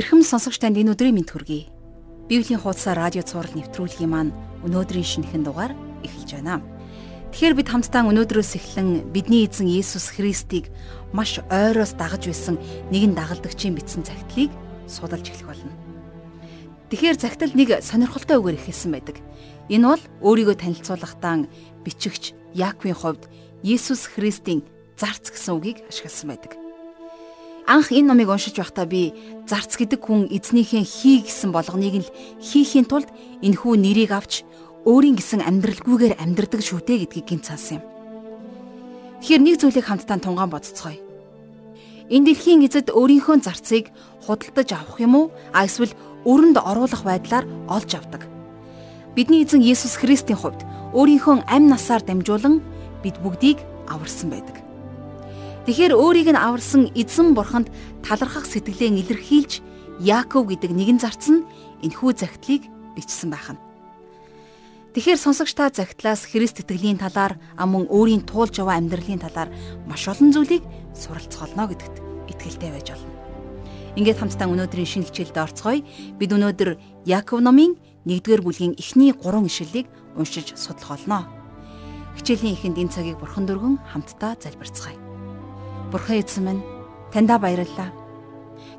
Ирхэм сонсогч танд энэ өдрийн мэнд хүргэе. Библийн хуудасаар радио цаураар нэвтрүүлгийн маань өнөөдрийн шинэхэн дугаар эхэлж байна. Тэгэхээр бид хамтдаа өнөөдрөөс эхлэн бидний эзэн Есүс Христийг маш ойроос дагаж байсан нэгэн дагалдагчийн бичсэн загтлыг судалж эхлэх болно. Тэгэхээр загтал нэг сонирхолтой үгээр ихэлсэн байдаг. Энэ бол өөрийгөө танилцуулахдаа бичигч Яаковын хувьд Есүс Христийн зарц гэсэн үгийг ашигласан байдаг. Анх энэ номыг уншиж байхдаа би зарц гэдэг хүн эзнийхээ хий гэсэн болгоныг л хийхийн тулд энэхүү нэрийг авч өөрийн гэсэн амьдралгүйгээр амьдрдаг шүтээ гэдгийг гинцаасан юм. Тэгэхээр нэг зүйлийг хамтдаа тунгаан бодцгоё. Энэ дэлхийн эзэд өөрийнхөө зарцыг худалдаж авах юм уу? А эсвэл өрөнд оруулах байдлаар олж авдаг. Бидний эзэн Есүс Христийн хувьд өөрийнхөө амь насаар дамжуулан бид бүгдийг аварсан байдаг. Тэгэхэр өөрийг нь аварсан эзэн бурханд талархах сэтгэлээ илэрхийлж Яаков гэдэг нэгэн зарц нь энхүү загтлыг бичсэн байх нь. Тэгэхэр сонсогч та загтлаас Христ итгэлийн талаар амун өөрийн туулж яваа амьдралын талаар маш олон зүйлийг суралцголно гэдэгт итгэлтэй байж болно. Ингээд хамтдаа өнөөдрийн шинэ хичээлд орцгоё. Бид өнөөдөр Яаков номын 1-р бүлгийн эхний 3 ишлэлийг уншиж судлах болно. Хичээлийн эхэнд энэ цагийг бурхан дөргөн хамтдаа залбирцгаая. Бурхан эзэн минь таньда баярлалаа.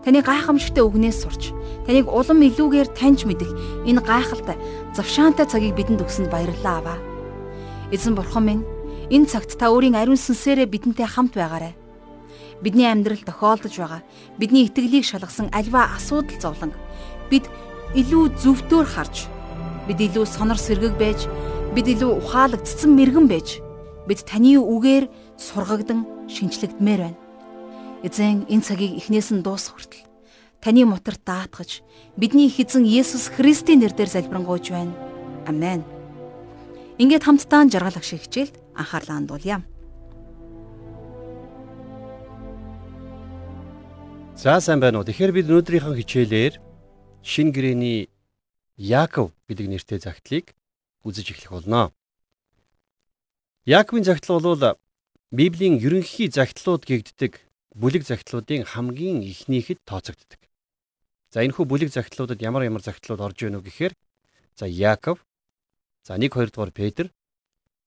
Таны гайхамшигтэ үгнээс сурч таныг улам илүүгээр таньж мэдэх энэ гайхалтай завшаантай цагийг бидэнд өгсөнд баярлалаа аваа. Эзэн бурхан минь энэ цагт та өөрийн ариун сүнсээрээ бидэнтэй хамт байгаарай. Бидний амьдрал тохиолдож байгаа бидний итгэлийг шалгасан альва асуудал зовлон бид илүү зөвтөөр харж бид илүү сонор сэргэг байж бид илүү ухаалагдсан мэрэгэн байж бид таны үгээр сургагдан шинчлэгдмээр байна. Эзэн энэ цагийг эхнээс нь дуусах хүртэл таны мотор даатгаж бидний их эзэн Есүс Христийн нэрээр залбирanгуйж байна. Амен. Ингээд хамтдаа жаргал ах шиг хичээлд анхаарлаа хандуулъя. За сайн байна уу. Тэгэхээр бид өнөөдрийнхөө хичээлээр шин гэрэний Яаков гэдэг нэртэй загтлыг үзэж эхлэх болно. Яаковын загтал бол Библийн ерөнхий загтлууд гэгддэг бүлэг загтлуудын хамгийн ихнийхэд тооцогддог. За энэхүү бүлэг загтлуудад ямар ямар загтлууд орж ийнө гэхээр за Яаков, за 1 2 дугаар Петр,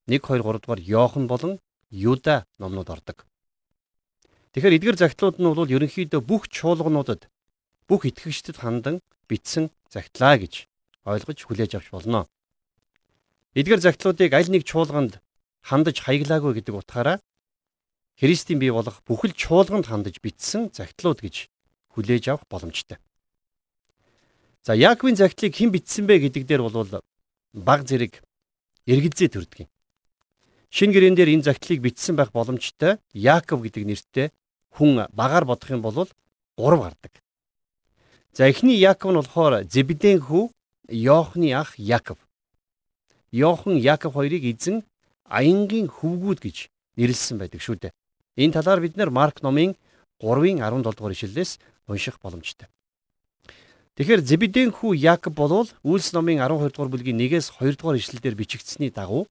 1 2 3 дугаар Йохан болон Юда номнууд ордог. Тэгэхээр эдгээр загтлууд нь бол ерөнхийдөө бүх чуулгануудад бүх итгэгчдэд хандан бичсэн загтлаа гэж ойлгож хүлээж авч болно. Эдгээр загтлуудыг аль нэг чуулганд хандаж хаяглаагүй гэдэг утгаараа Христийн бий болох бүхэл чуулганд хандаж бичсэн загтлууд гэж хүлээж авах боломжтой. За Яаковын загтлыг хэн бичсэн бэ гэдэг дээр бол баг зэрэг эргэлзээ төрдөг юм. Шин гэрэн дээр энэ загтлыг бичсэн байх боломжтой Яаков гэдэг нэртэй хүн багаар бодох юм бол 3 гардаг. За эхний Яаков нь болохоор Зебедийн хүү Йоохны ах Яаков. Йохан Яаков хоёрыг эзэн аянгийн хөвгүүд гэж нэрлсэн байдаг шүү дээ. Энэ талаар бид нэр Марк номын 3-ын 17 дугаар ишлэлээс унших боломжтой. Тэгэхээр Зебедийн хүү Яаков болвол Үйлс номын 12 дугаар бүлгийн 1-ээс 2 дугаар ишлэлдэр бичигдсэний дагуу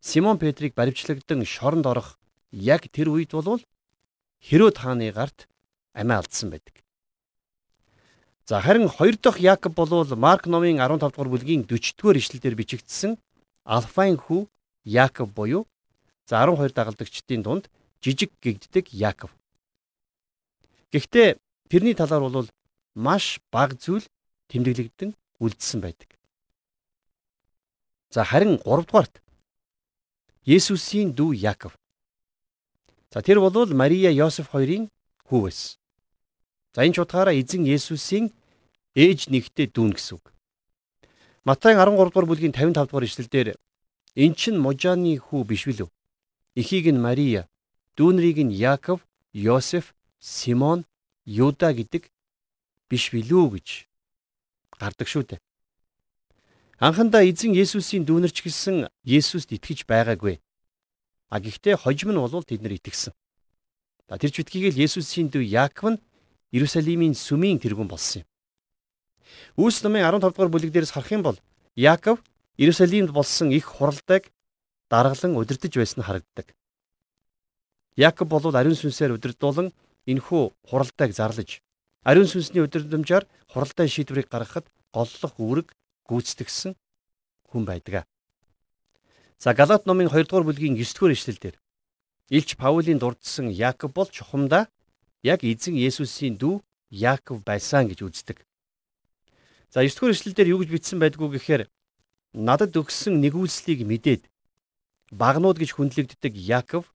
Симон Петрийг баривчлагдан шоронд орох яг тэр үед болвол Херод хааны гарт амиа алдсан байдаг. За харин хоёр дахь Яаков болвол Марк номын 15 дугаар бүлгийн 40 дугаар ишлэлдэр бичигдсэн Алфайн хүү Яаков буюу за 12 дагалдагчдын дунд жижиг гэгддэг Яаков. Гэхдээ тэрний талаар бол маш бага зүйл тэмдэглэгдэн үлдсэн байдаг. За харин 3 дугаарт Есүсийн дүү Яаков. За тэр бол Мария Йосеф хоёрын хүү байсан. За энэ ч утгаараа эзэн Есүсийн ээж нэгтэй дүүн гэсэн үг. Матай 13 дугаар бүлгийн 55 дугаар ишлэлдэр эн чин Можаны хүү биш билүү? Эхийг нь Мария, дүүнрийг нь Яаков, Йосеф, Симон, Юда гэдэг биш билүү гэж гардаг шүү дээ. Анхандаа эзэн Есүсийн дүүнерч гисэн Есүст итгэж байгаагүй. А гэхдээ хожим нь бол тэд нар итгэсэн. За тэр ч битгийгэл Есүсийн дүү Яаков нь Иерусалимийн сүмийн тэргүүн болсон юм. Үүс номын 15 дугаар бүлэг дээрс харах юм бол Яаков Иерусалимд болсон их хуралдааг даргалан удирдах байсан харагддаг. Яаков бол ариун сүнсээр удирдуулан энхүү хуралдааг зарлаж Ариун сүнсний өдрөмжөөр хуралдаан шийдвэрийг гаргахад голлох үүрэг гүйцэтгсэн хүн байдаг. За Галат номын 2 дугаар бүлгийн 9 дугаар ишлэлдэр Илч Паулийн дурдсан Яаков бол чухамдаа яг эзэн Есүсийн дүү Яаков байсан гэж үздэг. За 9 дугаар ишлэлдэр юу гэж бичсэн байдгүй гэхээр надад өгсөн нэгүүлслийг мэдээд багнууд гэж хүндлэгддэг Яаков,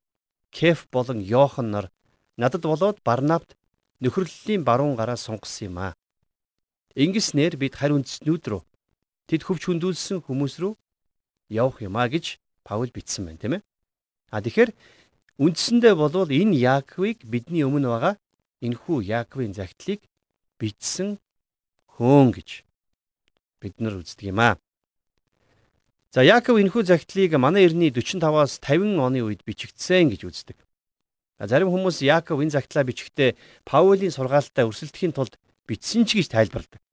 Кеф болон Йохан нар надад болоод Барнавт нөхөрлөлийн баруун гараа сунгасан юм аа. Ингэснээр бид харь үндэстнүүд рүү тэд хөвч хүндүүлсэн хүмүүс рүү явах юм а гэж Паул бичсэн байна тийм ээ. А тэгэхээр үндсэндээ болвол энэ Яаковыг бидний өмнө байгаа энхүү Яаковын загтлыг бичсэн хөөн гэж бид нар үздэг юм а. За Яаков энхүү загтлыг манай эртний 45-аас 50 оны үед бичигдсэн гэж үздэг. Зарим хүмүүс Яаков энэ загтлаа бичихдээ Паулийн сургаалтай өрсөлдөхийн тулд бичсэн ч гэж тайлбарладаг.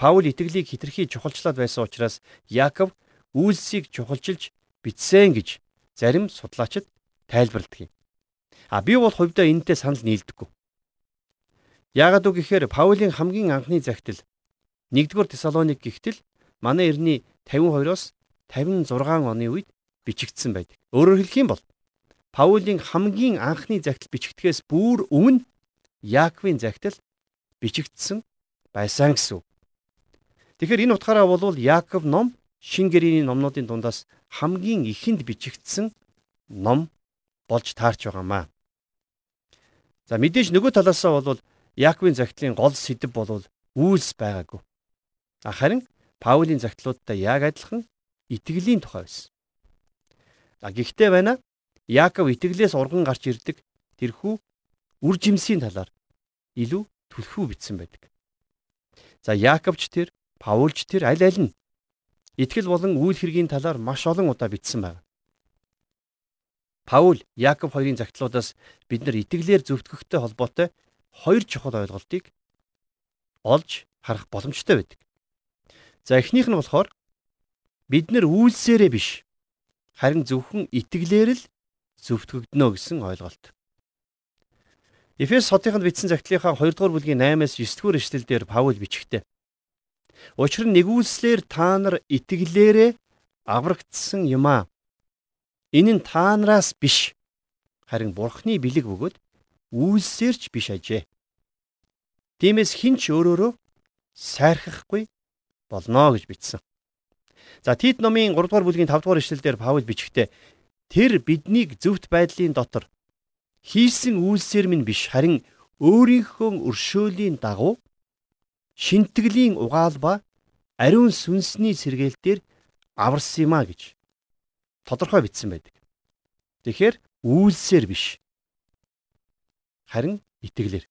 Паул итгэлийг хитрхий чухалчлаад байсан учраас Яаков үйлсийг чухалчилж бичсэн гэж зарим судлаачид тайлбарладаг юм. А би бол хувьдаа энэтэй санал нийлдэггүй. Яагаад үг гэхээр Паулийн хамгийн анхны загтал 1-р Тесалоник гихтэл манай эртний 52-оос 56 оны үед бичигдсэн байдаг. Өөрөөр хэлэх юм бол Паулийн хамгийн анхны загтал бичигдэхээс бүр өмнө Яаковын загтал бичигдсэн байсан гэсэн үг. Тэгэхээр энэ утгаараа бол Яаков ном Шин гэрээний номнуудын дундаас хамгийн ихэнд бичигдсэн ном болж таарч байгаамаа. За мэдээж нөгөө талаасаа бол Яаковын загтлын гол сэдэв бол үйлс байгаагүй. Харин Паулийн загтлуудтай яг адилхан итгэлийн тухай байсан. А гэхдээ байна Яаков итгэлээс урган гарч ирдэг тэрхүү үр жимсийн талаар илүү түлхүү бичсэн байдаг. За Яаковч тэр, Паулч тэр аль аль нь итгэл болон үйл хэргийн талаар маш олон удаа бичсэн байна. Паул Яаков хоёрын загтлуудаас бид нар итгэлээр зөвтгөхтэй холбоотой хоёр чухал ойлголтыг олж харах боломжтой байдаг. За эхнийх нь болохоор бид нар үйлсээрээ биш харин зөвхөн итгэлээр л зөвтгөгднө гэсэн ойлголт. Эфес хотынд бичсэн загтлынхаа 2 дугаар бүлгийн 8-аас 9 дугаар эшлэлдэр Паул бичгтээ. Учир нь нэгүүлслэр та нар итгэлээрээ аврагдсан юм аа. Энэ нь та нараас биш харин Бурхны бэлэг бөгөөд үйлсээрч биш ажээ. Тиймээс хинч өөрөөрөө сайрхахгүй болно гэж бичсэн. За Тит номын 3 дугаар бүлгийн 5 дугаар эшлэлдэр Паул бичгтээ Тэр биднийг зөвхт байдлын дотор хийсэн үйлсээр минь биш харин өөрийнхөө өршөөлийн дагуу шинтгэлийн угаал ба ариун сүнсний сэргээлтээр аварсан юм а гэж тодорхой бичсэн байдаг. Тэгэхээр үйлсээр биш харин итгэлээр.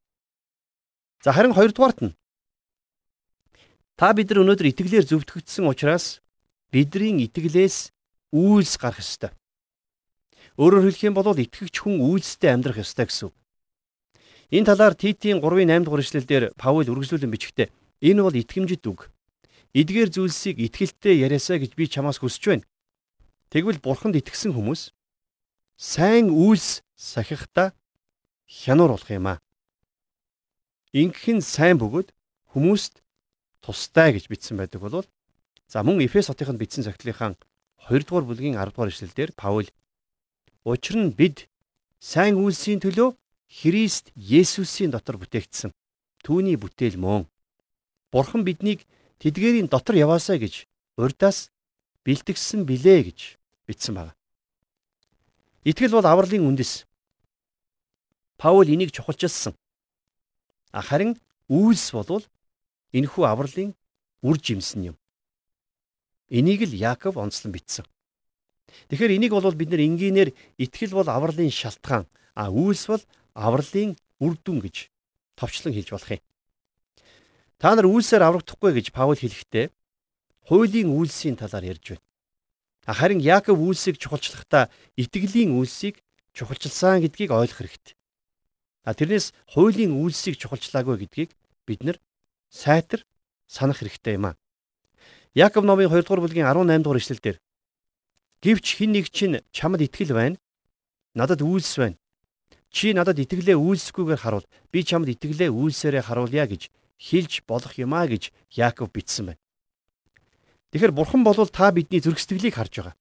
За харин хоёрдугаарт нь та бид нар өнөөдөр итгэлээр зөвтгөгдсөн учраас бидний итгэлээс үйлс гарах ёстой. Өөрөөр хэлэх юм бол итгэгч хүн үйлстэй амьдрах ёстой гэсэн үг. Энэ талаар Титийн 3-ын 8 дугаар эшлэлдэр Паул үргэлжлүүлэн бичгтээ энэ бол итгэмжит үг. Эдгээр зүйлсийг итгэлтэй яриасаа гэж би чамаас хүсэж байна. Тэгвэл бурханд итгэсэн хүмүүс сайн үйлс сахихта хянуур болох юм аа. Ингэх нь сайн бөгөөд хүмүүст тустай гэж бичсэн байдаг бол за мөн Эфес хотынд бичсэн цагтлынхаа 2 дугаар бүлгийн 10 дугаар эшлэлдэр Паул Учир нь бид сайн үйлсийн төлөө Христ Есүсийн дотор бүтээгдсэн. Түүний бүтээл мөн. Бурхан биднийг тэдгээрийн дотор яваасаа гэж урдаас бэлтгэсэн билээ гэж бичсэн байна. Итгэл бол авралын үндэс. Паул энийг чухалчилсан. Харин үйлс бол энэхүү авралын үр жимсэн юм. Энийг л Яаков онцлон бичсэн. Тэгэхээр энийг бол бид нар энгийнээр итгэл бол авралын шалтгаан, а үйлс бол авралын үр дүн гэж товчлон хэлж болох юм. Та нар үйлсээр аврагдахгүй гэж Паул хэлэхдээ хуулийн үйлсийн талаар ярьж байна. Харин Яаков үйлсийг чухалчлахдаа итгэлийн үйлсийг чухалчилсан гэдгийг ойлгох хэрэгтэй. А тэрнээс хуулийн үйлсийг чухалчлаагүй гэдгийг бид нар сайтар санах хэрэгтэй юм а. Яаков номын 2 дугаар бүлгийн 18 дугаар эшлэлдэр Гэвч хин нэг чинь чамд итгэл байна. Надад үйлс байна. Чи надад итгэлээ үйлсгүйгээр харуул. Би чамд итгэлээ үйлсээрээ харуулъя гэж хэлж болох юмаа гэж Яаков бичсэн байна. Тэгэхээр бурхан бол та бидний зүрх сэтгэлийг харж байгаа.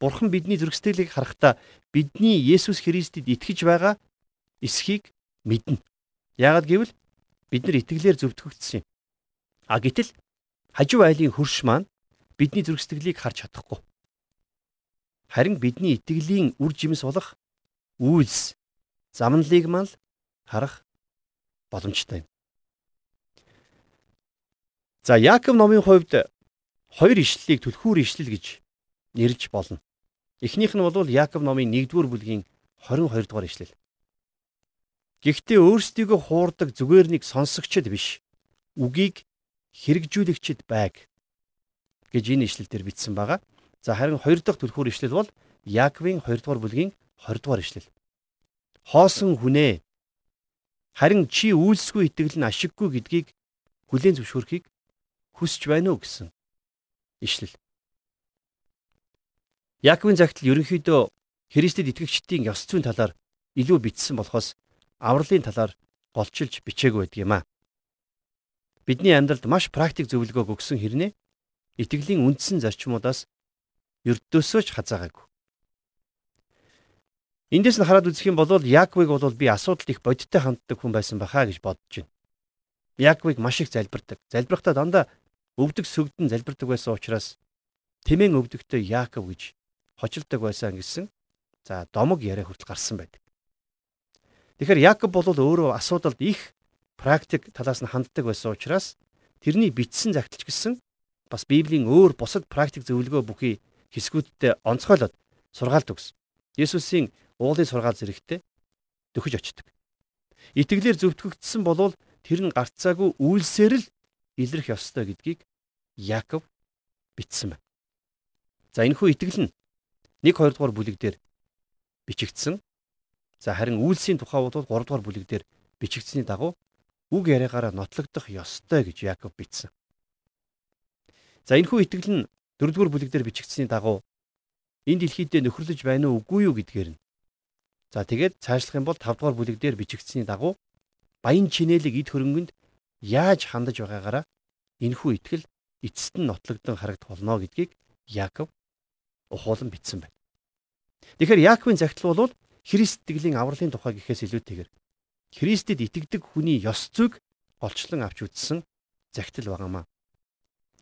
Бурхан бидний зүрх сэтгэлийг харахтаа бидний Есүс Христэд итгэж байгаа эсхийг мэднэ. Яагад гэвэл бид нар итгэлээр зөвтгөгдсөн юм. А гэтэл хажуу айлын хөрш маань бидний зүрх сэтгэлийг харж чадахгүй. Харин бидний итгэлийн үр жимс болох үйлс замналыг мал харах боломжтой юм. За Яаков номын хувьд хоёр ишлэлийг түлхүүр ишлэл гэж нэрлж болно. Эхнийх нь бол Яаков номын 1-р бүлгийн 22 дугаар ишлэл. Гэхдээ өөрсдийгөө хуурдаг зүгээр нэг сонсогчд биш. Үгийг хэрэгжүүлэгчд байг гэж энэ ишлэл дээр бичсэн байгаа. За харин хоёр дахь түлхүүр ишлэл бол Яаковын 2 дугаар бүлгийн 20 дугаар ишлэл хоосон хүнээ харин чи үйлсгүй итгэл нь ашиггүй гэдгийг хүлээн зөвшөөрөхийг хүсэж байна уу гэсэн ишлэл. Яаковын загтал ерөнхийдөө Христэд итгэгчдийн ёс зүйн талаар илүү бичсэн болохоос авралын талаар голчилж бичээгүй байдаг юм а. Бидний амьдралд маш практик зөвлөгөөг өгсөн хэрнээ итгэлийн үндсэн зарчмуудаас ердөөсөө ч хазаагаагүй. Эндээс нь хараад үзэх юм бол Яаковыг бол би асуудалд их бодиттой ханддаг хүн байсан бахаа гэж бодож байна. Яаковыг маш их залбирдаг. Залбирхдаа дандаа өвдөг сөгдөн залбирдаг байсан учраас тэмээн өвдөгтэй Яаков гэж хочилдог байсан гэсэн за домог яриа хүртэл гарсан байдаг. Тэгэхээр Яаков бол өөрөө асуудалд их практик талаас нь ханддаг байсан учраас тэрний бичсэн загталч гэсэн бас Библийн өөр бусад практик зөвлөгөө бүхий хэсгүүдтэй онцгойлоод сургаалт өгсөн. Есүсийн уулын сургаал зэрэгтэй дөхөж очдог. Итгэлээр зөвтгөгдсөн болвол тэр нь гарцаагүй үйлсээр л илрэх ёстой гэдгийг Яаков бичсэн байна. За энэ хүү итгэл нь 1 2 дугаар бүлэг дээр бичигдсэн. За харин үйлсийн тухай бол 3 дугаар бүлэг дээр бичигдсэний дагуу үг яриагаараа нотлогдох ёстой гэж Яаков бичсэн. За энэ хүү итгэл нь 4 дугаар бүлэг дээр бичигдсэний дагуу энэ дэлхийд нөхөрлөж байна уу үгүй юу гэдгээр нь За тэгээд цаашлах юм бол 5 дугаар бүлэг дээр бичигдсэний дагуу баян чинэлэг эд хөрөнгөнд яаж хандаж байгаагаараа энэхүү итгэл эцэст нь нотлогдсон харагдах болно гэдгийг Яаков ухуулан бичсэн байна. Тэгэхээр Яаковын загтал бол Христ итгэлийн авралын тухай гэхээс илүүтэйгээр Христэд итгэдэг хүний ёс зүйг голчлон авч үзсэн загтал байгаамаа.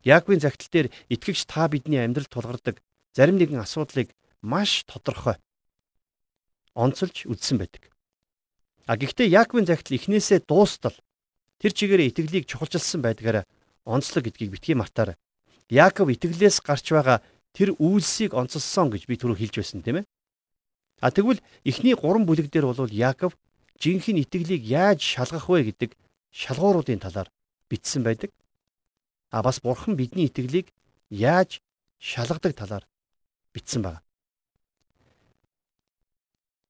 Яаковын загтал дээр итгэгч та бидний амьдрал тулгардаг зарим нэгэн асуудлыг маш тодорхой онцолж үздсэн байдаг. А гэхдээ Яаковын загтал эхнээсээ дуустал тэр чигээрээ итгэлийг чухалчилсан байдгаараа онцлог гэдгийг битгий мартаарай. Яаков итгэлээс гарч байгаа тэр үйлсийг онцлсон гэж би түрүү хэлж байсан тийм ээ. А тэгвэл эхний 3 бүлэг дээр бол Яаков жинхэнэ итгэлийг яаж шалгах вэ гэдэг шалгууруудын талаар бичсэн байдаг. А бас бурхан бидний итгэлийг яаж шалгадаг талаар бичсэн байна.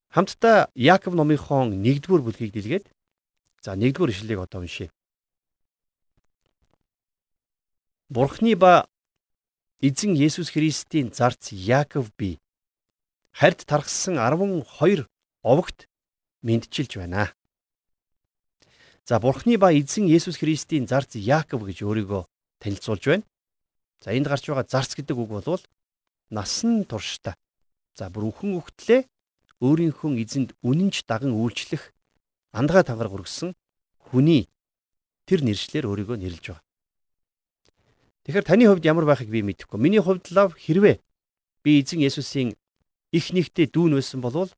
Хамтдаа Яаков номынхон 1-р бүлгийг дэлгээд за 1-р ишлэлийг одоо уншъя. Бурхны ба эзэн Есүс Христийн зарц Яаков би харьд тархсан 12 овогт мэдчилж байна. За Бурхны ба эзэн Есүс Христийн зарц Яаков гэж өөрийгөө танилцуулж байна. За энд гарч байгаа зарц гэдэг үг бол насан туршдаа. За бүр үхэн үхтлээ өөрийнхөө эзэнд үнэнч даган үйлчлэх андгаа тангараг өргөсөн хүний тэр нэршлэр өөрийгөө нэрлж байгаа. Тэгэхээр таны хувьд ямар байхыг би мэдэхгүй. Миний хувьд лав хэрвээ би эзэн Есүсийн их нэгтээ дүүн байсан болвол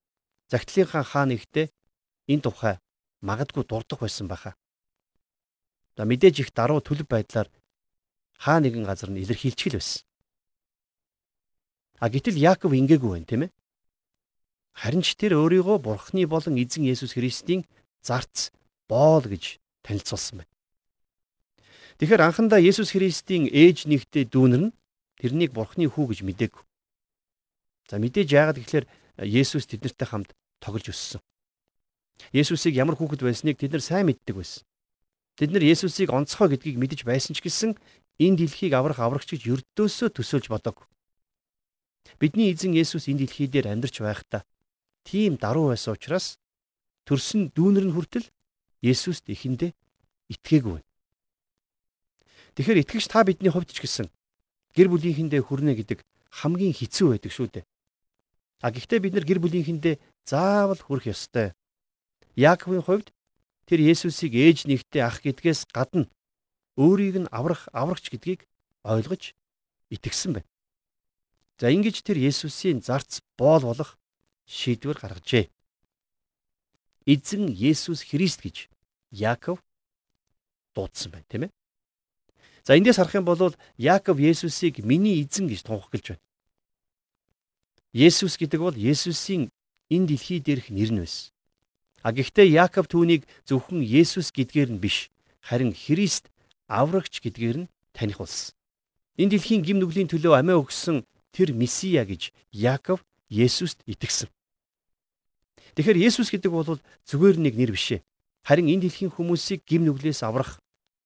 загтлынхаа хаа нэгтээ энэ тухай магадгүй дурдах байсан байхаа. За мэдээж их даруй төлөв байдлаар хаа нэгэн газар нь илэрхийлчихэл байсан. А гэтэл Яаков ингээгүй байна тийм ээ. Харин ч тэр өөрийгөө Бурхны болон эзэн Есүс Христийн зарц боол гэж танилцуулсан байна. Тэгэхээр анхандаа Есүс Христийн ээж нэгтэй дүүнэр нь тэрнийг Бурхны хүү гэж мдээгүй. За мэдээж яагаад гэвэл Есүс тэднэртэй хамт тоглож өссөн. Есүсийг ямар хүүхэд байсныг тэд нар сайн мэддэг байсан. Тэд нар Есүсийг онцгой гэдгийг мэдэж байсан ч гэсэн энэ дэлхийг аврах аврагч гэж ердөөсөө төсөөлж бодог. Бидний эзэн Есүс энэ дэлхий дээр амьдарч байхдаа тийм даруй байсан учраас төрсөн дүүнер нь хүртэл Есүст ихэндээ итгээгүй. Тэгэхээр итгэгч та бидний хувьд ч гэсэн гэр бүлийнхэндээ хүрнэ гэдэг хамгийн хэцүү байдаг шүү дээ. А гэхдээ бид нар гэр бүлийнхэндээ заавал хүрэх ёстой. Яаковын хувьд тэр Есүсийг ээж нэгтэй ах гэдгээс гадна өөрийг нь аврах аврагч гэдгийг ойлгож итгэсэн байна. За ингэж тэр Есүсийн зарц боол болох шийдвэр гаргажээ. Эзэн Есүс Христ гэж Яаков дуудсан байна, тийм ээ. За эндээс харах юм бол Яаков Есүсийг миний эзэн гэж тунхаглаж байна. Есүс гэдэг бол Есүсийн энэ дэлхий дээрх нэр нь байсан. А гэхдээ Яаков түүнийг зөвхөн Есүс гэдгээр нь биш, харин Христ аврагч гэдгээр нь таних болсон. Энэ дэлхийн гим нүглийн төлөө амиа өгсөн тэр Месиа гэж Яаков Есүст итгэсэн. Тэгэхээр Есүс гэдэг бол зүгээр нэг нэр биш ээ. Харин энэ дэлхийн хүмүүсийг гим нүглээс аврах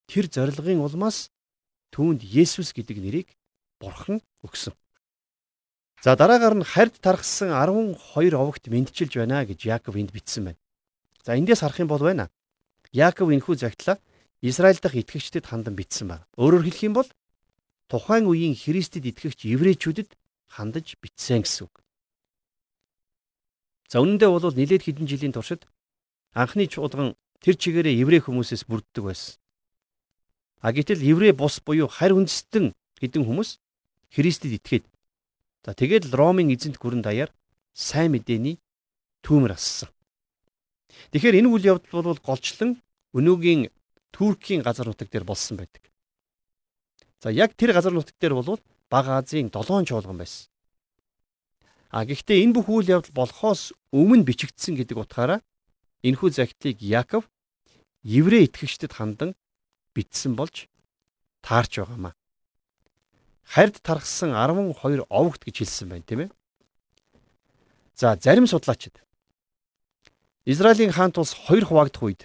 тэр зорилгын улмаас түүнд Есүс гэдэг нэрийг Бурхан өгсөн. За дараагаар нь хард тархсан 12 овогт мэдчилж байна гэж Яаков энд бичсэн байна. За эндээс харах юм бол байна. Яаков энхүү загтлаа Израиль дахь итгэгчдэд хандан бичсэн байна. Өөрөөр хэлэх юм бол тухайн үеийн Христэд итгэгч еврейчүүдэд хандаж бичсэн гэсэн үг. За үнэндээ бол нэлээд хэдэн жилийн туршид анхны чуулган тэр чигээрээ еврей хүмүүсээс бүрддэг байсан. А гэтэл еврей бус буюу харь үндэстэн хэдэн хүмүүс Христэд итгээд за тэгээд л Ромын эзэнт гүрэн даяар сайн мэдээний түүмэр ассан. Тэгэхээр энэ үйл явдал бол голчлон өнөөгийн Туркийн газар нутаг дээр болсон байдаг. За яг тэр газар нутаг дээр бол Баг Азийн 7 чуулган байсан. А гэхдээ энэ бүх үйл явдал болохоос өмнө бичигдсэн гэдэг утгаараа Энэхүү загтлыг Яков еврей итгэгчдэд хандан бичсэн болж таарч байгаамаа. Хард тархсан 12 овогт гэж хэлсэн байна тийм ээ. За зарим судлаачид Израилийн хаант улс хоёр хуваагдах үед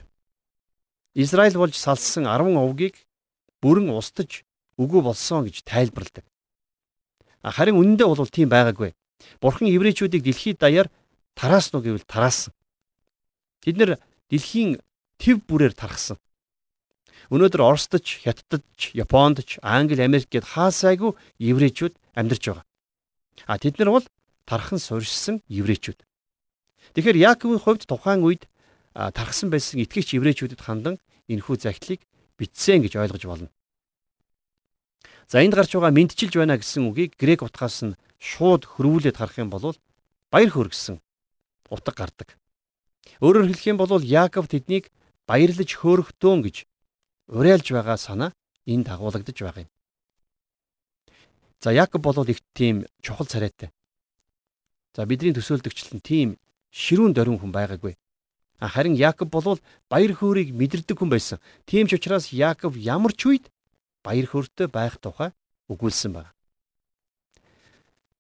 Израиль болж салсан 10 овгийг бүрэн устж үгүй болсон гэж тайлбарладаг. Харин үнэндээ бол тийм байгаагүй. Бурхан еврейчүүдийг дэлхийд даяар тараасан уу гэвэл тараасан. Тэд нэр дэлхийн төв бүрээр тархсан. Өнөөдөр Оросдч, Хятадч, Япондч, Англи, Америк гэд хаасайгүй еврейчүүд амьдарч байгаа. А тэд нар бол тархан суурьшсан еврейчүүд. Тэгэхээр Яаковын хувьд тухайн үед тархсан байсан итгэгч еврейчүүдэд хандан энэхүү загтлыг бичсэн гэж ойлгож болно. За энд гарч байгаа мэдчилж байна гэсэн үгийг грек утгаас нь шууд хөрвүүлээд харах юм бол баяр хөргсөн утга гардаг. Өөрөөр хэлэх юм бол Яаков тэднийг баярлаж хөөрөхтөөн гэж уриалж байгаа санаа энд дагуулгадж байгаа юм. За Яаков бол их тийм чухал царайтай. За бидний төсөөлдөгчлэн тийм ширүүн дөрвөн хүн байгаагүй. Харин Яаков бол баяр хөөргийг мэдэрдэг хүн байсан. Тийм ч учраас Яаков ямар ч үед баяр хөөртэй байх тухай өгүүлсэн байна.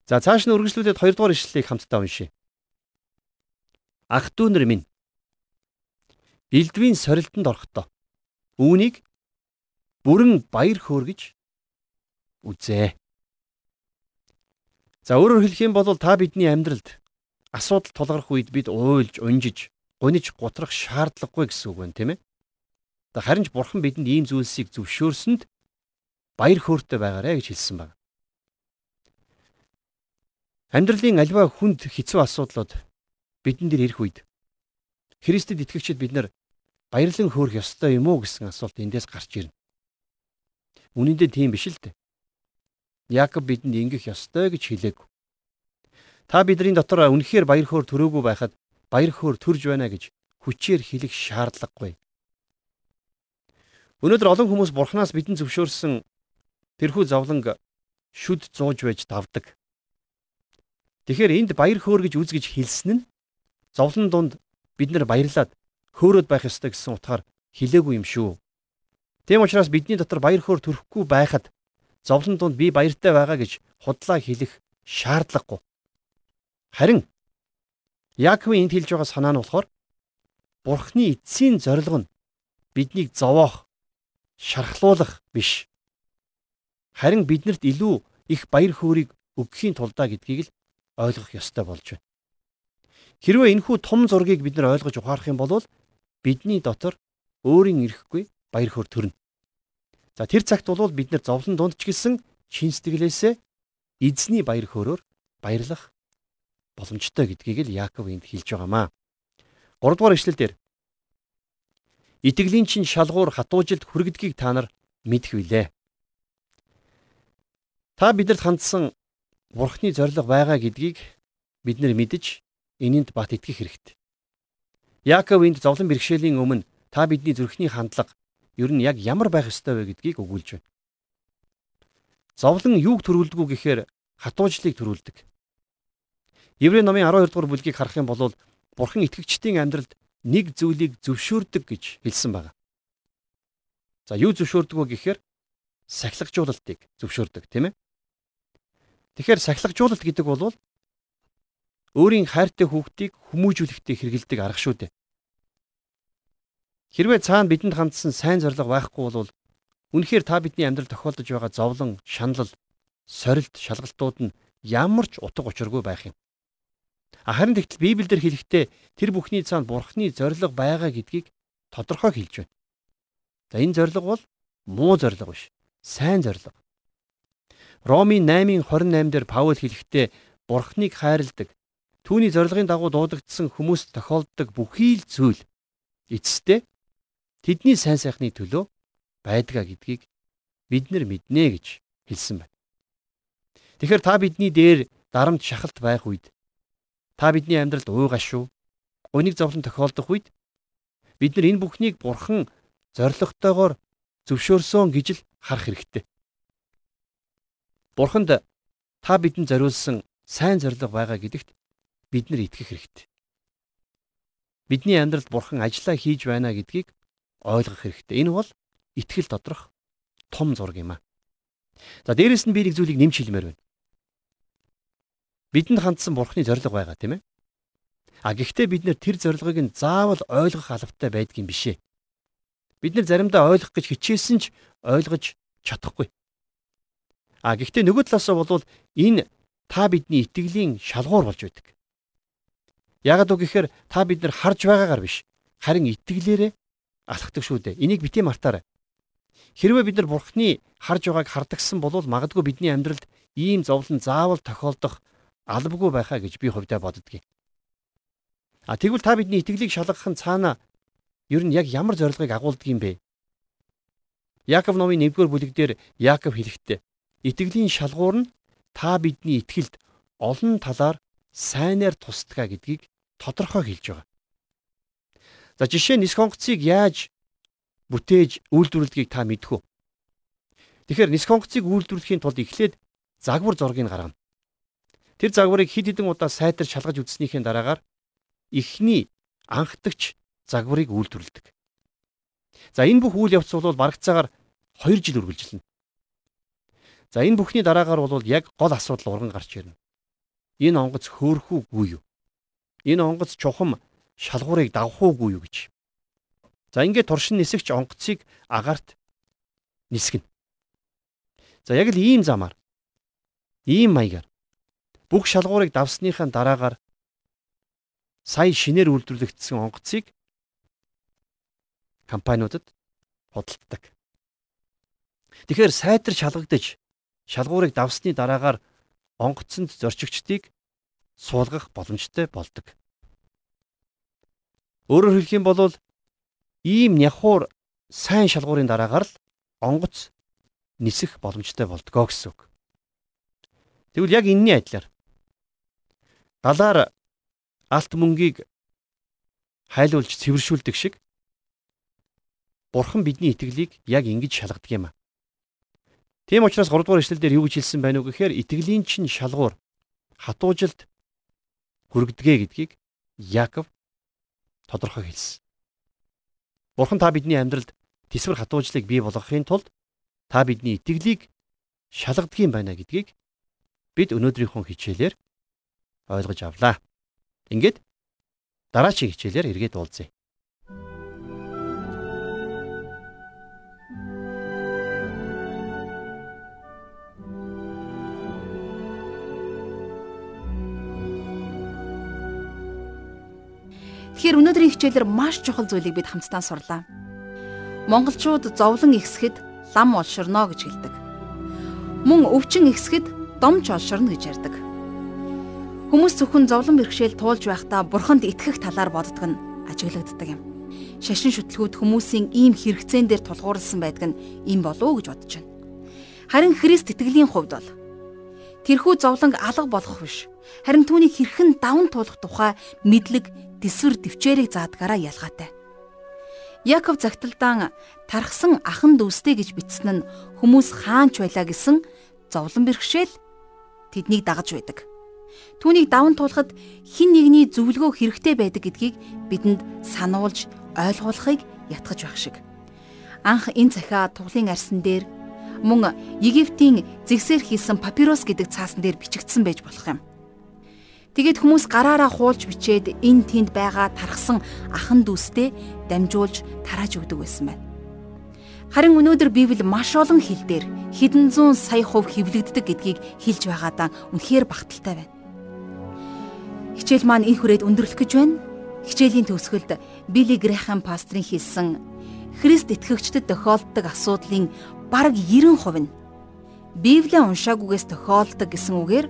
За цааш нь үргэлжлүүлээд 2 дугаар ишлэлийг хамтдаа уншийе. Ах дүүнэр минь. Элдвийн сорилтонд орохдоо үүнийг бүрэн баяр хөөргөж үзээ. За өөрөөр хэлэх юм бол та бидний амьдралд асуудал тулгарх үед бид уйлж, унжиж, гуниж гутрах шаардлагагүй гэсэн үг байна, тийм ээ? Харин ч бурхан бидэнд ийм зүйлсийг зөвшөөрсөнд баяр хөөртэй байгаарэ гэж хэлсэн байна. Амьдралын альва хүнд хэцүү асуудлууд бидэн дээр ирэх үед Христэд итгэгчид бид нар баярлан хөөрөх ёстой юм уу гэсэн асуулт эндээс гарч ирнэ. Үнэн дээр тийм биш л дээ. Яаков бидэнд ингэх ёстой гэж хэлээгүй. Та бидний дотор үнэхээр баяр хөөр төрөөгүй байхад баяр хөөр төрж байна гэж хүчээр хэлэх шаардлагагүй. Өнөөдөр олон хүмүүс бурхнаас бидэн зөвшөөрсөн тэрхүү зовлонг шүд зууж байж давдаг. Тэгэхээр энд баяр хөөр гэж үз гэж хэлсэн нь зовлон дунд бид нар баярлаад хөөрөөд байх ёстой гэсэн утгаар хэлээгүй юм шүү. Тийм учраас бидний дотор баяр хөөр төрөхгүй байхад зовлон дунд би баяртай байгаа гэж худлаа хэлэх шаардлагагүй. Харин Яаковын энд хэлж байгаа санаа нь болохоор Бурхны эцсийн зорилго нь биднийг зовоох, шархлуулах биш. Харин биднэрт илүү их баяр хөөргийг өгөхийн тулдаа гэдгийг л ойлгох ёстой болж байна. Хэрвээ энэхүү том зургийг бид нар ойлгож ухаарах юм бол бидний дотор өөрийн ирэхгүй баяр хөөр төрнө. За тэр цагт бол бид нар зовлон дунд ч гэсэн чин сэтгэлээсээ эзний баяр хөөрөөр баярлах боломжтой гэдгийг л Яаков энд хэлж байгаамаа. 3 дугаар ишлэл дээр Итгэлийн чин шалгуур хатуужилд хүргэдгийг та нар мэдэх билээ. Та бидэнд хандсан Бурхны зориг байгаа гэдгийг бид нар мэдж энэнд бат итгэх хэрэгтэй. Яаков энд зовлон бэрхшээлийн өмнө та бидний зүрхний хандлага ер нь яг ямар байх ёстой вэ гэдгийг өгүүлж байна. Зовлон юуг төрүүлдэг вэ гэхээр хатуужлыг төрүүлдэг. Еврей номын 12 дугаар бүлгийг харах юм бол Бурхан итгэгчдийн амьдралд нэг зүйлийг зөвшөөрдөг гэж хэлсэн байна. За юу зөвшөөрдөг вэ гэхээр сахилгажуулалтыг зөвшөөрдөг тийм ээ. Тэгэхээр сахилгажуулалт гэдэг бол өөрийн хайртай хүүхдийг хүмүүжүүлэхдээ хэрэгэлдэг арга шүү дээ. Хэрвээ цаана бидэнд хандсан сайн зориг байхгүй бол үнэхээр та бидний амьдрал тохиолдож байгаа зовлон, шанал, сорилт, шалгалтууд нь ямар ч утга учиргүй байх юм. Харин тэгтэл Библиэлд хэлэхдээ тэр бүхний цаана бурхны зориг байгаа гэдгийг тодорхой хэлж байна. За энэ зориг бол муу зориг биш. Сайн зориг. Ромын 8:28 дээр Паул хэлэхдээ бурхныг хайрладаг, түүний зорилгын дагуу дуудагдсан хүмүүст тохиолддог бүхий л зүйл эцэстээ тэдний сайн сайхны төлөө байдгаа гэдгийг бид нар мэднэ гэж хэлсэн байна. Тэгэхээр та бидний дээр дарамт шахалт байх үед Та бидний амьдралд уу гашуу уник зовлон тохиолдох үед бид нар энэ бүхнийг бурхан зоригтойгоор зөвшөөрсөн гэж л харах хэрэгтэй. Бурханд та бидэнд зориулсан сайн зориг байгаа гэдэгт бид нар итгэх хэрэгтэй. Бидний амьдралд бурхан ажиллаа хийж байна гэдгийг ойлгох хэрэгтэй. Энэ бол итгэл доторх том зураг юм аа. За дээрэс нь би нэг зүйлийг нэмж хэлмээр байна бидэнд хандсан бурхны зориг байгаа тийм ээ. А гэхдээ бид нэр тэр зорилгыг нь заавал ойлгох албатай байдгийн бишээ. Бид нэр заримдаа ойлгох гэж хичээсэн ч ойлгож чадахгүй. А гэхдээ нөгөө талаасаа бол энэ та бидний итгэлийн шалгуур болж байдаг. Яагад үг гэхээр та бид нар харж байгаагаар биш харин итгэлээрээ алхдаг шүү дээ. Энийг битгий мартаарай. Хэрвээ бид нар бурхны харж байгааг хардагсан бол магадгүй бидний амьдралд ийм зовлон заавал тохиолдох албагүй байхаа гэж би хувьдаа боддгийг. А тэгвэл та бидний итгэлийг шалгах нь цаана ер нь яг ямар зорилгыг агуулдаг юм бэ? Яаков номын 1-р бүлэг дээр Яаков хэлэхдээ итгэлийн шалгуур нь та бидний итгэлд олон талаар сайнаар тусдгаа гэдгийг тодорхой хэлж байгаа. За жишээ нь нисх онгоцыг яаж бүтээж үйлдвэрлэдгийг та мэдэх үү? Тэгэхээр нисх онгоцыг үйлдвэрлэхийн тулд эхлээд загвар зургийг гаргана. Тэр загварыг хид хідэн удаа сайтар шалгаж үзснийхээ дараагаар эхний анхдагч загварыг үйлдвэрлэдэг. За энэ бүх үйл явц бол барагцаагаар 2 жил үргэлжилнэ. За энэ бүхний дараагаар бол яг гол асуудал урган гарч ирнэ. Энэ онгоц хөөрөх үгүй юу? Энэ онгоц чухам шалгуурыг давах уугүй юу гэж. За ингээд туршин нисгч онгоцыг агаарт нисгэнэ. За яг л ийм замаар ийм маягаар бүх шалгуурыг давсныхаа дараагаар сая шинээр үйлдвэрлэгдсэн онгоцыг компаниудад худалддаг. Тэгэхээр сайтар шалгагдаж шалгуурыг давсны дараагаар онгоцонд зорчигчдыг суулгах боломжтой болдог. Өөрөөр хэлэх юм бол ийм няхуур сайн шалгуурын дараагаар л онгоц нисэх боломжтой болдгоо гэсэн үг. Тэгвэл яг энэний адилаар далаар алт мөнгийг хайлуулж цэвэршүүлдэг шиг Бурхан бидний итгэлийг яг ингэж шалгадаг юм а. Тийм учраас 3 дугаар эшлэлдэр юу гэж хэлсэн байна уу гэхээр итгэлийн чинь шалгуур хатуужилд хүргэдгээ гэдгийг Яаков тодорхой хэлсэн. Бурхан та бидний амьдралд тэсвэр хатуужлыг бий болгохын тулд та бидний итгэлийг шалгадгийм байна гэдгийг бид өнөөдрийнхөө хичээлээр ойлгож авлаа. Ингээд дараагийн хичээлээр эргээд уулзъя. Тэгэхээр өнөөдрийн хичээлээр маш чухал зүйлийг бид хамтдаа сурлаа. Монголчууд зовлон ихсэхэд лам олширно гэж хэлдэг. Мөн өвчин ихсэхэд домч олширно гэж ярьдаг. Хүмүүс зөвхөн зовлон бэрхшээл туулж байхдаа бурханд итгэх талаар боддог нь ажиглагддаг юм. Шашин шүтлгүүд хүмүүсийн ийм хэрэгцээн дээр тулгуурласан байдаг нь ийм болов уу гэж бодож байна. Харин Христ итгэлийн хувьд бол тэрхүү зовлонг алга болгох биш. Харин түүнийг хэрхэн даван туулах тухай мэдлэг, дэсвэр, төвчээрийг заадгаараа ялгаатай. Яков загталдаан тархсан ахан дүүстэй гэж бичсэн нь хүмүүс хаанч байлаа гэсэн зовлон бэрхшээл тэднийг дагаж байдаг. Түүнийг даван туулахад хин нэгний зөвлөгөө хэрэгтэй байдаг гэдгийг бидэнд сануулж ойлгуулахыг ятгах байх шиг. Анх энэ захиа туглын арсан дээр мөн Египтийн зэгсээр хийсэн папирус гэдэг цаасан дээр бичигдсэн байж болох юм. Тэгээд хүмүүс гараараа хуулж бичээд эн тэнд байгаа тархсан ахан дүүстэй дамжуулж тарааж өгдөг байсан байна. Харин өнөөдөр Библи маш олон хил дээр хэдэн зуун сая хувь хэвлэгддэг гэдгийг хэлж байгаадаа үнэхээр багталтай байна. Хичээл маань энэ хүрээд өндөрлөх гэж байна. Хичээлийн төгсгөлд Билли Грэхэм пастрын хэлсэн Христ итгэгчдэд тохиолддог асуудлын бараг 90% нь Библийг уншаагүйгээс тохиолдог гэсэн үгээр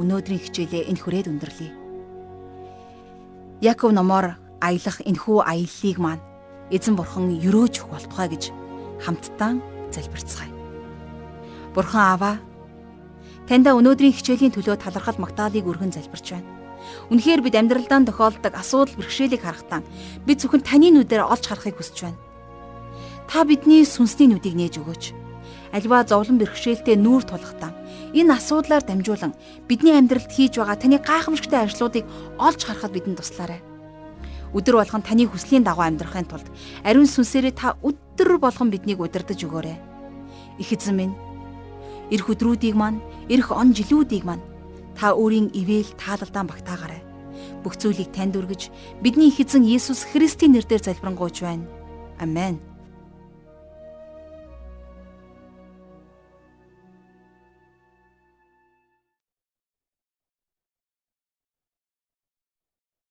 өнөөдрийн хичээлээ энэ хүрээд өндөрлөе. Яков номоор аялах энэхүү аяллыг маань эзэн бурхан өрөөж өгөх болтугай гэж хамтдаа залбирцгаая. Бурхан Аава таньда өнөөдрийн хичээлийн төлөө талархал магтаалыг өргөн залбирч байна. Үнэхээр бид амьдралдаа тохиолддог асуудал бэрхшээлийг харахтаа бид зөвхөн таны нүдээр олж харахыг хүсэж байна. Та бидний сүнсний нүдийг нээж өгөөч. Альва зовлон бэрхшээлтэй нүүр тулахдаа энэ асуудлаар дамжуулан бидний амьдралд хийж байгаа таны гайхамшигтай ажлуудыг олж харахад бидэнд туслаарай. Өдөр болгон таны хүслийн дагуу амьдрахын тулд ариун сүнсээрээ та өдөр болгон биднийг удирдах өгөөрэй. Их эзэн минь, эх өдрүүдийг маань, эх он жилүүдийг маань та өөрийн ивэл таалалдаа багтаагаарай. Бүх зүйлийг танд өргөж, бидний их эзэн Есүс Христийн нэрээр залбирanгуйч байна. Амен.